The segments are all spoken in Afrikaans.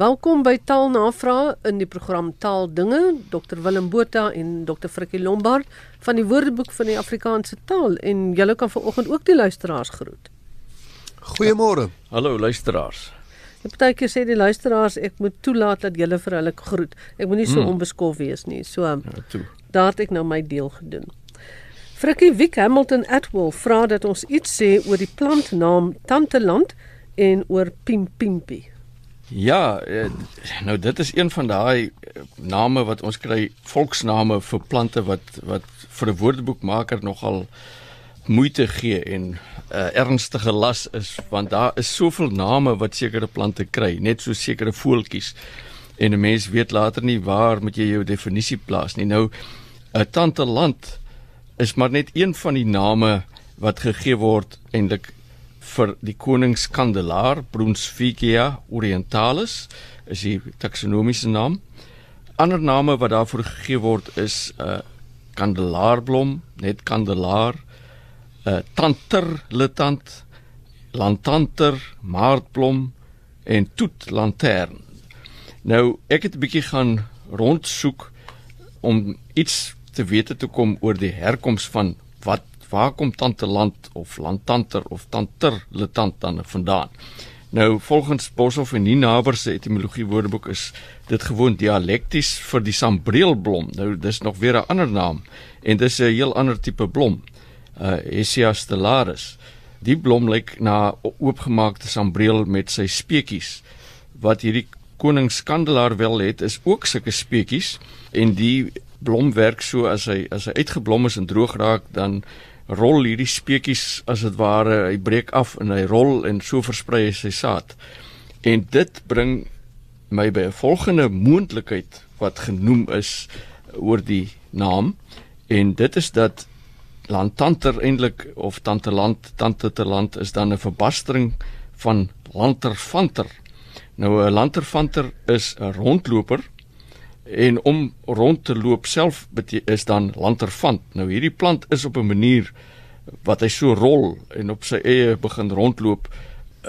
Welkom by Taalnavraag in die program Taaldinge. Dr Willem Botha en Dr Frikkie Lombard van die Woordeboek van die Afrikaanse taal en julle kan vanoggend ook die luisteraars groet. Goeiemôre. Hallo luisteraars. Ek partykeer sê die luisteraars ek moet toelaat dat julle vir hulle groet. Ek moet nie so Mm. onbeskof wees nie. So Ja, daar het ek nou my deel gedoen. Frikkie Wick Hamilton Atwell vra dat ons iets sê oor die plantnaam Tanteland en oor Pimpimpie. Ja, eh, nou dit is een van daai eh, name wat ons kry, volksname vir plante wat wat vir 'n woordeboekmaker nogal moeite gee en 'n uh, ernstige las is want daar is soveel name wat sekere plante kry, net so sekere voeltjies. En 'n mens weet later nie waar moet jy jou definisie plaas nie. Nou 'n tante land is maar net een van die name wat gegee word eintlik vir die koningskandelaar Brunsvigia orientalis is die taksonomiese naam. Ander name wat daarvoor gegee word is 'n uh, kandelaarblom, net kandelaar, 'n uh, tanterletant, lantanter, maartblom en toetlantern. Nou, ek het 'n bietjie gaan rondsoek om iets te wete te kom oor die herkoms van wat waar kom tante land of lantanter of tanterletant dan vandaan. Nou volgens Boshoff en Ninaber se etimologie woordeboek is dit gewoon dialekties vir die sambreelblom. Nou dis nog weer 'n ander naam en dis 'n heel ander tipe blom. Uh Hessia stellaris. Die blom lyk na oopgemaakte sambreel met sy speekies. Wat hierdie koningskandelaar wel het is ook sulke speekies en die blom werk so as hy as hy uitgeblom is en droog raak dan rol hierdie speekies as dit ware hy breek af en hy rol en so versprei hy sy saad. En dit bring my by 'n volgende moontlikheid wat genoem is oor die naam en dit is dat lantanter eintlik of tanteland tanteterland is dan 'n verbastering van lanterfanter. Nou 'n lanterfanter is 'n rondloper en om rond te loop self is dan lanterfant. Nou hierdie plant is op 'n manier wat hy so rol en op sy eie begin rondloop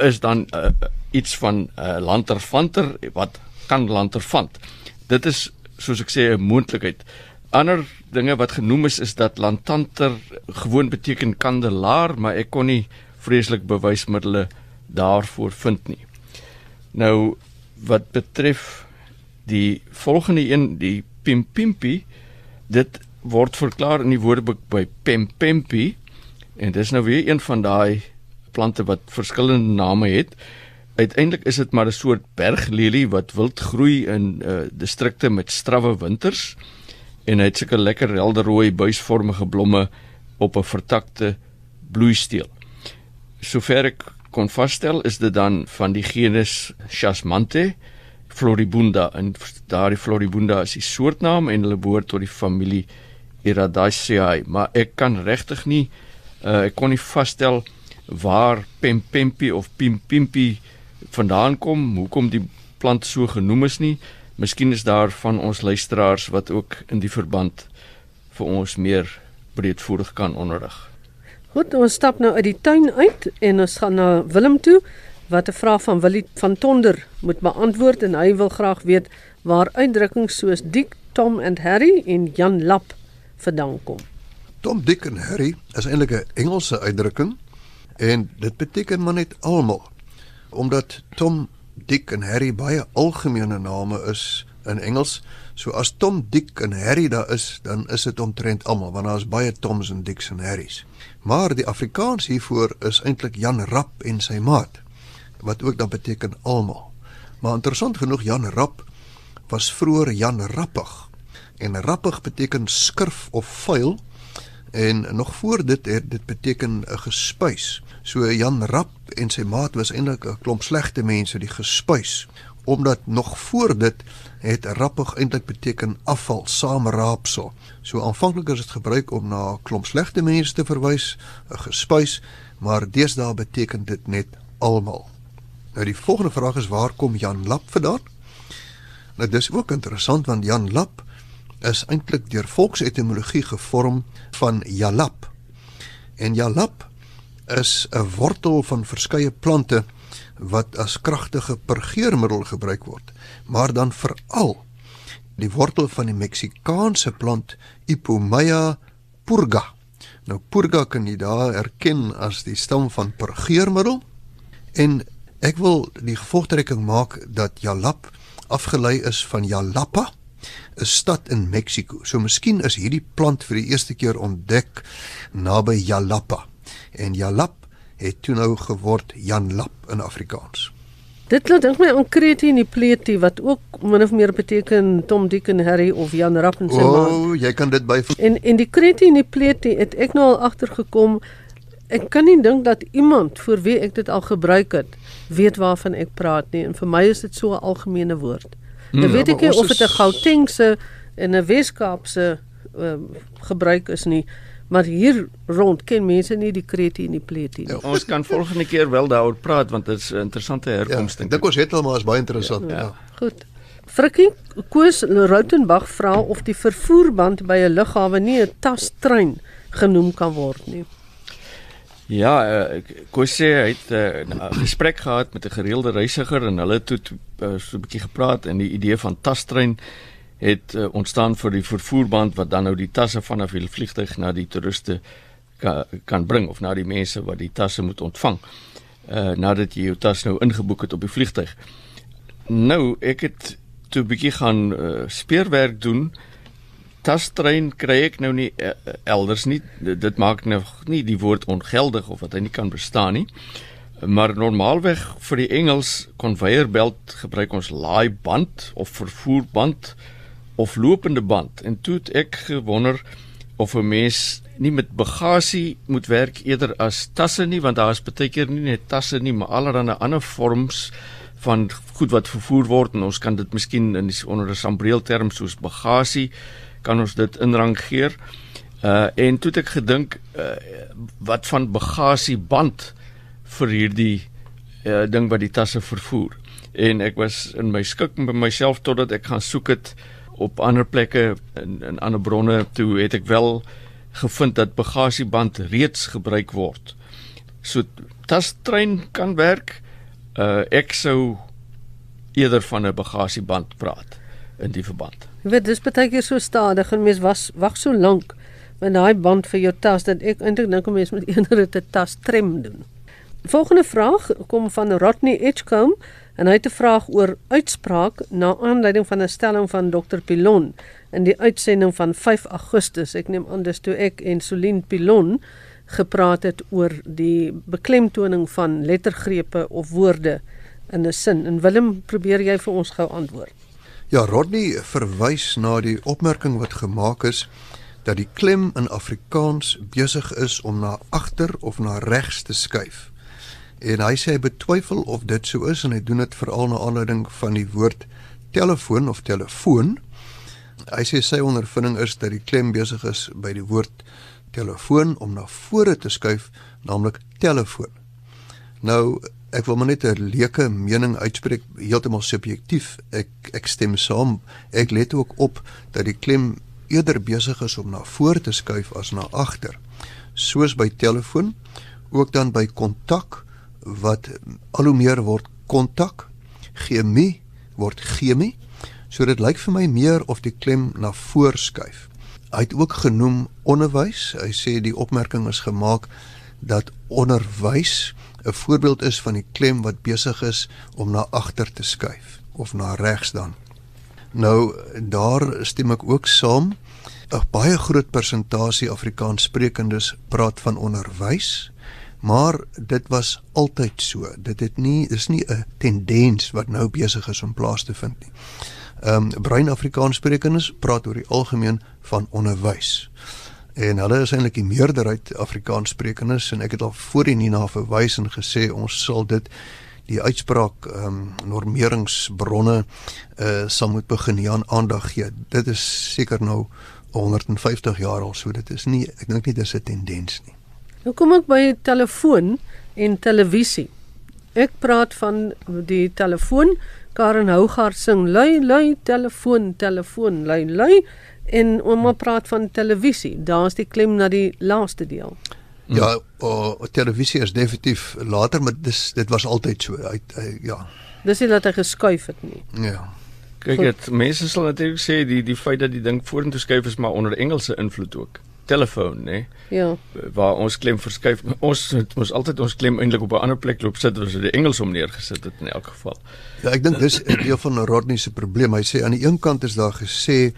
is dan uh, iets van 'n uh, lanterfanter wat kan lanterfant. Dit is soos ek sê 'n moontlikheid. Ander dinge wat genoem is is dat lantanter gewoon beteken kandelaar, maar ek kon nie vreeslik bewysmiddels daarvoor vind nie. Nou wat betref die volgende een, die pimpimpi, dit word verklaar in die woordeboek by pempempi en dis nou weer een van daai plante wat verskillende name het. Uiteindelik is dit maar 'n soort berglelie wat wild groei in uh, distrikte met strawwe winters en hy het sulke lekker helderrooi buisvormige blomme op 'n vertakte bloeisteel. Sover ek kon vasstel is dit dan van die genus Chasmante floribunda en daardie floribunda is die soortnaam en hulle behoort tot die familie Iridaceae, maar ek kan regtig nie uh, ek kon nie vasstel waar pempempi of pimpimpi vandaan kom, hoekom die plant so genoem is nie. Miskien is daar van ons luisteraars wat ook in die verband vir ons meer breedvoerig kan onderrig. Goed, ons stap nou uit die tuin uit en ons gaan na Willem toe wat 'n vraag van Willie van Tonder moet beantwoord en hy wil graag weet waar uitdrukkings soos Dick, Tom and Harry en Jan Lap vandaan kom. Tom, Dick en Harry is eintlik 'n Engelse uitdrukking en dit beteken maar net almal. Omdat Tom, Dick en Harry baie algemene name is in Engels, so as Tom, Dick en Harry daar is, dan is dit omtrent almal want daar is baie Toms en Dicks en Harrys. Maar die Afrikaans hiervoor is eintlik Jan Rap en sy maat wat ook dan beteken almal. Maar interessant genoeg Jan Rap was vroeër Jan Rappig. En rappig beteken skurf of vuil en nog voor dit het dit beteken 'n gespuis. So Jan Rap en sy maat was eintlik 'n klomp slegte mense, die gespuis. Omdat nog voor dit het rappig eintlik beteken afval, saamraapsel. So aanvanklik is dit gebruik om na 'n klomp slegte mense te verwys, 'n gespuis, maar deesdae beteken dit net almal. Nou die volgende vraag is waar kom Jan Lap vandaan? Nou dis ook interessant want Jan Lap is eintlik deur volksetimologie gevorm van Jalap. En Jalap is 'n wortel van verskeie plante wat as kragtige purgeermiddel gebruik word, maar dan veral die wortel van die Meksikaanse plant Ipomaea purga. Nou purga kan jy daar erken as die stam van purgeermiddel en ek wil die gevolgtrekking maak dat jalap afgelei is van Jalapa 'n stad in Mexiko. So miskien is hierdie plant vir die eerste keer ontdek naby Jalapa. En Jalap het toe nou geword Janlap in Afrikaans. Dit laat dink my aan Kreti en die Pleti wat ook min of meer beteken Tom Dick en Harry of Jan Rapp en sy O, maat. oh, jy kan dit by En en die Kreti en die Pleti het ek nou al agtergekom. Ek kan nie dink dat iemand vir wie ek dit al gebruik het, weet waarvan ek praat nie. En vir my is dit so 'n algemene woord. Hmm, nou weet ek nie of dit 'n Gautengse en 'n Weskaapse um, gebruik is nie, maar hier rond ken mense nie die Kreti en die Pleti nie. Ja. Ons kan volgende keer wel daaroor praat want dit is 'n interessante Ja, herkoms ek dink ons het al maar is baie interessant. Ja. Ja. Goed. Frikkie Koos Rautenbach vra of die vervoerband by 'n lughawe nie 'n tastrein genoem kan word nie. Ja, uh, Kosse het eh, 'n uh, gesprek gehad met 'n gereelde reisiger en hulle het toe uh, so 'n bietjie gepraat en die idee van tastrein het uh, ontstaan vir die vervoerband wat dan nou die tasse vanaf die vliegtuig na die toeriste kan, kan bring of na die mense wat die tasse moet ontvang. Uh nadat jy jou tas nou ingeboek het op die vliegtuig. Nou, ek het toe 'n bietjie gaan uh, speurwerk doen tastrein kry ek nou nie uh, elders nie. Dit, dit maak nog nie die woord ongeldig of wat hy nie kan bestaan nie. Maar normaalweg vir die Engels conveyorbelt gebruik ons laaiband of vervoerband of lopende band. En toe ek gewonder of 'n mens nie met bagasie moet werk eerder as tasse nie want daar is baie keer nie net tasse nie, maar allerlei ander vorms van goed wat vervoer word en ons kan dit miskien in die, onder 'n sambreelterm soos bagasie kan ons dit inrangeer. Uh en toe het ek gedink uh wat van bagasieband vir hierdie uh ding wat die tasse vervoer. En ek was in my skik by myself totdat ek gaan soek het op ander plekke in in ander bronne toe het ek wel gevind dat bagasieband reeds gebruik word. So tastrein kan werk. Uh ek sou eerder van 'n bagasieband praat in die verband. Jy weet dis baie keer so stadig en mens was wag so lank met daai band vir jou tas dat ek eintlik dink 'n mens moet eerder 'n tas trem doen. Volgende vraag kom van Rodney Edgecombe en hy het 'n vraag oor uitspraak na aanleiding van 'n stelling van Dr Pilon in die uitsending van 5 Augustus. Ek neem aan dis toe ek en Solien Pilon gepraat het oor die beklemtoning van lettergrepe of woorde in 'n sin. En Willem, probeer jy vir ons gou antwoord? Ja, Rodney verwys na die opmerking wat gemaak is dat die klem in Afrikaans besig is om na agter of na regs te skuif. En hy sê hy betwyfel of dit so is en hy doen dit veral na aanleiding van die woord telefoon of telefoon. Hy sê sy ondervinding is dat die klem besig is by die woord telefoon om na vore te skuif, naamlik telefoon. Nou, ek wil maar net 'n leuke mening uitspreek, heeltemal subjektief. Ek ek stem saam. Ek let ook op dat die klem eerder besig is om na voor te skuif as na agter. Soos by telefoon, ook dan by kontak wat al hoe meer word kontak, chemie word chemie. So dit lyk vir my meer of die klem na voor skuif. Hy het ook genoem onderwys. Hy sê die opmerking is gemaak dat onderwys 'n voorbeeld is van die klem wat besig is om na agter te skuif of na regs dan. Nou daar stem ek ook saam. 'n Baie groot persentasie Afrikaanssprekendes praat van onderwys, maar dit was altyd so. Dit het nie dis nie 'n tendens wat nou besig is om plaas te vind nie. Ehm um, brein Afrikaanssprekendes praat oor die algemeen van onderwys. En hulle is eintlik die meerderheid Afrikaanssprekendes en ek het al voorheen hierna verwys en gesê ons sal dit die uitspraak ehm um, normeringsbronne uh sal moet begin hier aan aandag gee. Dit is seker nou 150 jaar al so. Dit is nie ek dink nie dis 'n tendens nie. Nou kom ek by telefoon en televisie. Ek praat van die telefoon. Karen Hougaard sing lui lui telefoon telefoon lui lui en ouma praat van televisie. Daar's die klem na die laaste deel. Ja, uh, televisie is definitief later, maar dis dit was altyd so. Hy, hy ja. Dis nie dat hy geskuif het nie. Ja. Kyk, dit mense sal natuurlik sê die die feit dat die ding vorentoe skuif is maar onder Engelse invloed ook. Telefoon, nê? Ja. Waar ons klem verskuif. Ons het mos altyd ons klem eintlik op 'n ander plek loop sit as die Engels om neergesit het in elk geval. Ja, ek dink dis 'n deel van Rodney se probleem. Hy sê aan die een kant is daar gesê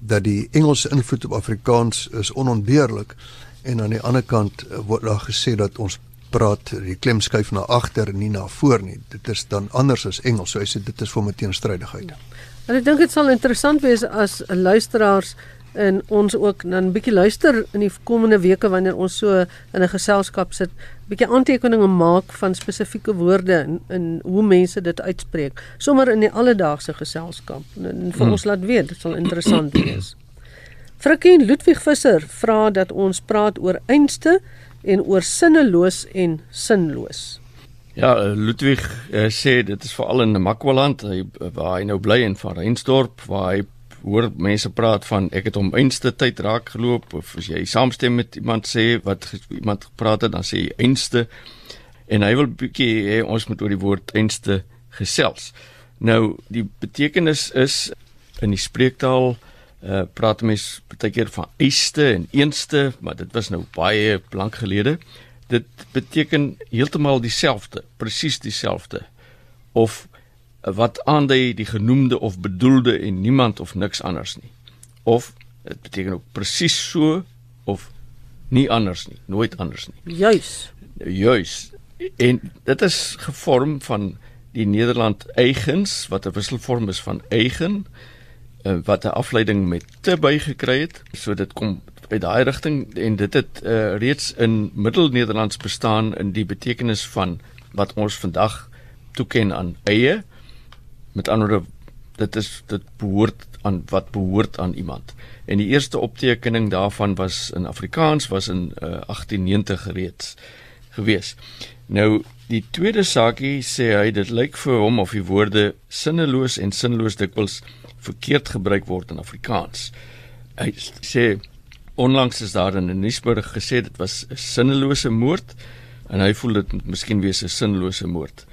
dat die Engelse invloed op Afrikaans is onontbeerlik en aan die ander kant eh, word daar gesê dat ons praat die klem skuif na agter en nie na voor nie. Dit is dan anders as Engels. So hy sê dit is vir my teenstrydigheid. En ek dink dit sal interessant wees as luisteraars en ons ook dan 'n bietjie luister in die komende weke wanneer ons so in 'n geselskap sit, bietjie aantekeninge maak van spesifieke woorde en, en hoe mense dit uitspreek, sommer in die alledaagse geselskap. En, en vir hmm. ons laat weet, dit sal interessant wees. Frikkie Ludwig Visser vra dat ons praat oor einste en oor sinneloos en sinloos. Ja, Ludwig uh, sê dit is veral in Makwaland, hy waar hy nou bly in van Reinsdorp waar hy hoor mense praat van ek het hom einste tyd raak geloop of as jy saamstem met iemand sê wat iemand gepraat het dan sê jy einste en hy wil bietjie hê ons moet oor die woord einste gesels. Nou die betekenis is in die spreektaal uh, praat mense baie keer van eiste en eenste, maar dit was nou baie lank gelede. Dit beteken heeltemal dieselfde, presies dieselfde of wat aandui die genoemde of bedoelde en niemand of niks anders nie. Of dit beteken ook presies so of nie anders nie, nooit anders nie. Juis. Juis. En dit is gevorm van die Nederland eigens wat 'n wisselvorm is van eigen eh, wat 'n afleiding met te bygekry het. So dit kom uit daai rigting en dit het uh, reeds in Middelnederlands bestaan in die betekenis van wat ons vandag toeken aan eie Met ander woorde, dit is dit behoort aan wat behoort aan iemand. En die eerste optekening daarvan was in Afrikaans was in uh, 1890 reeds gewees. Nou die tweede saakie sê hy dit lyk vir hom of die woorde sinneloos en sinloos dikwels verkeerd gebruik word in Afrikaans. Hy sê onlangs is daar in 'n nuusberig gesê dit was 'n sinnelose moord en hy voel dit miskien wees 'n sinlose moord.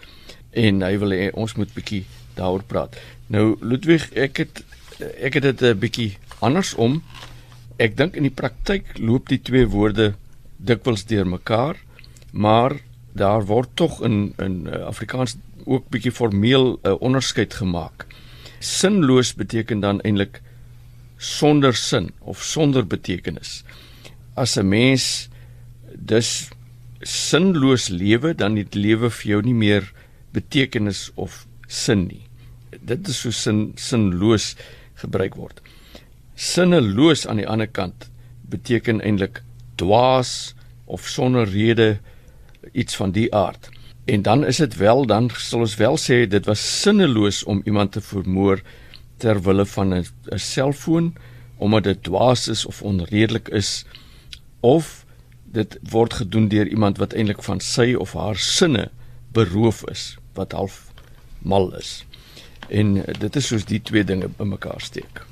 En hy wil hê ons moet bietjie daaroor praat. Nou Ludwig, ek het ek het dit 'n bietjie andersom. Ek dink in die praktyk loop die twee woorde dikwels deurmekaar, maar daar word tog in in uh, Afrikaans ook bietjie formeel 'n uh, onderskeid gemaak. Sinloos beteken dan eintlik sonder sin of sonder betekenis. As 'n mens dus sinloos lewe, dan het lewe vir jou nie meer betekenis of sin nie. Dit is so sin sinloos gebruik word. Sinneloos aan die ander kant beteken eintlik dwaas of sonder rede iets van die aard. En dan is dit wel dan sal ons wel sê dit was sinneloos om iemand te vermoor ter wille van 'n selfoon omdat dit dwaas is of onredelik is of dit word gedoen deur iemand wat eintlik van sy of haar sinne beroof is wat half mal is. En eh, dit is soos die twee dinge bymekaar steek.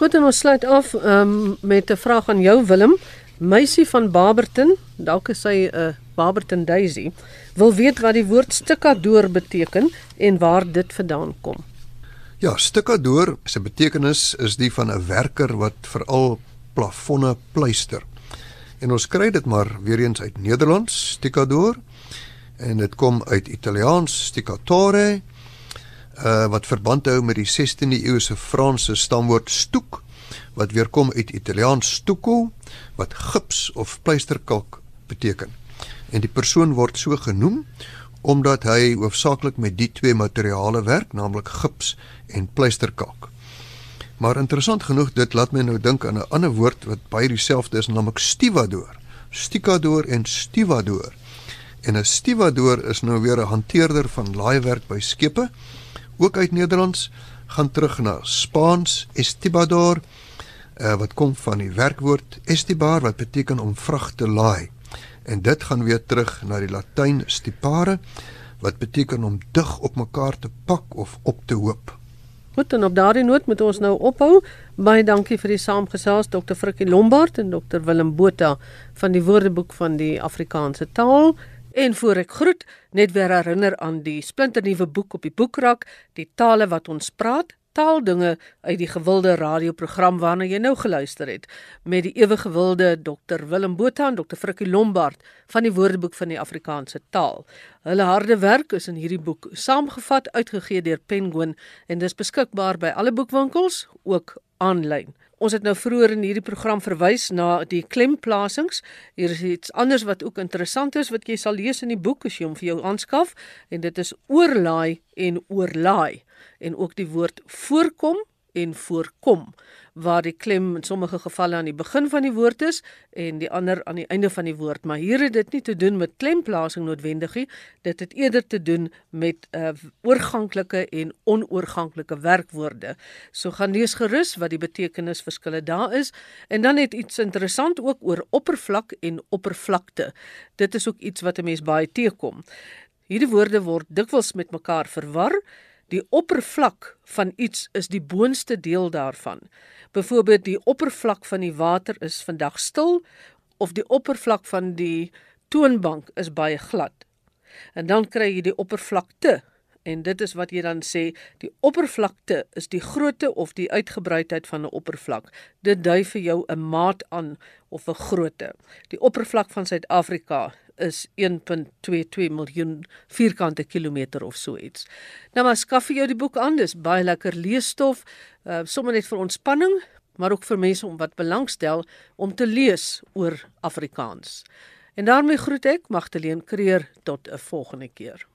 Goed, en ons sluit af um, met 'n vraag aan jou Willem. Meisie van Barberton, dalk is sy 'n uh, Barberton Daisy, wil weet wat die woord stukkadoor beteken en waar dit vandaan kom. Ja, stukkadoor se betekenis is die van 'n werker wat veral plafonne pleister. En ons kry dit maar weer eens uit Nederlands, stukkadoor, en dit kom uit Italiaans stuccatore uh, wat verband hou met die 16de eeuse Franse stamwoord stoek wat weer kom uit Italiaans stucco wat gips of pleisterkalk beteken. En die persoon word so genoem omdat hy hoofsaaklik met die twee materiale werk, naamlik gips en pleisterkalk. Maar interessant genoeg, dit laat my nou dink aan 'n ander woord wat baie dieselfde is, naamlik stivador. Stikador en stivador. En 'n stivador is nou weer 'n hanteerder van laaiwerk by skepe ook uit Nederlands gaan terug na Spaans estibador uh, wat kom van die werkwoord estibar wat beteken om vrag te laai en dit gaan weer terug na die latyn stipare wat beteken om dig op mekaar te pak of op te hoop. Goed en op daardie noot moet ons nou ophou. Baie dankie vir die saamgesels Dr. Frikkie Lombard en Dr. Willem Botha van die Woordeboek van die Afrikaanse taal. En voor ek groet, net weer herinner aan die splinternuwe boek op die boekrak, Die tale wat ons praat, taaldinge uit die gewilde radioprogram waarna jy nou geluister het met die ewe gewilde Dr Willem Botha en Dr Frikkie Lombard van die Woordeboek van die Afrikaanse taal. Hulle harde werk is in hierdie boek saamgevat uitgegee deur Penguin en dis beskikbaar by alle boekwinkels ook aanlyn. Ons het nou vroeër in hierdie program verwys na die klemplasings. Hier is iets anders wat ook interessant is wat jy sal lees in die boek as jy hom vir jou aanskaf en dit is oorlaai en oorlaai en ook die woord voorkom en voorkom waar die klem in sommige gevalle aan die begin van die woord is en die ander aan die einde van die woord. Maar hier het dit nie te doen met klemplasing noodwendig nie. Dit het eerder te doen met uh, oorganklike en onoorganklike werkwoorde. So gaan lees gerus wat die betekenisverskille daar is. En dan het iets interessant ook oor oppervlak en oppervlakte. Dit is ook iets wat 'n mens baie teekom. Hierdie woorde word dikwels met mekaar verwar Die oppervlak van iets is die boonste deel daarvan. Byvoorbeeld die oppervlak van die water is vandag stil of die oppervlak van die toonbank is baie glad. En dan kry jy die oppervlakte en dit is wat jy dan sê die oppervlakte is die grootte of die uitgebreidheid van 'n oppervlak. Dit dui vir jou 'n maat aan of 'n grootte. Die oppervlak van Suid-Afrika is 1.22 miljoen vierkante kilometer of so iets. Nou maar skaf jy jou die boek aan, dis baie lekker leesstof, uh, sommer net vir ontspanning, maar ook vir mense om wat belangstel om te lees oor Afrikaans. En daarmee groet ek Magdalene Creer tot 'n volgende keer.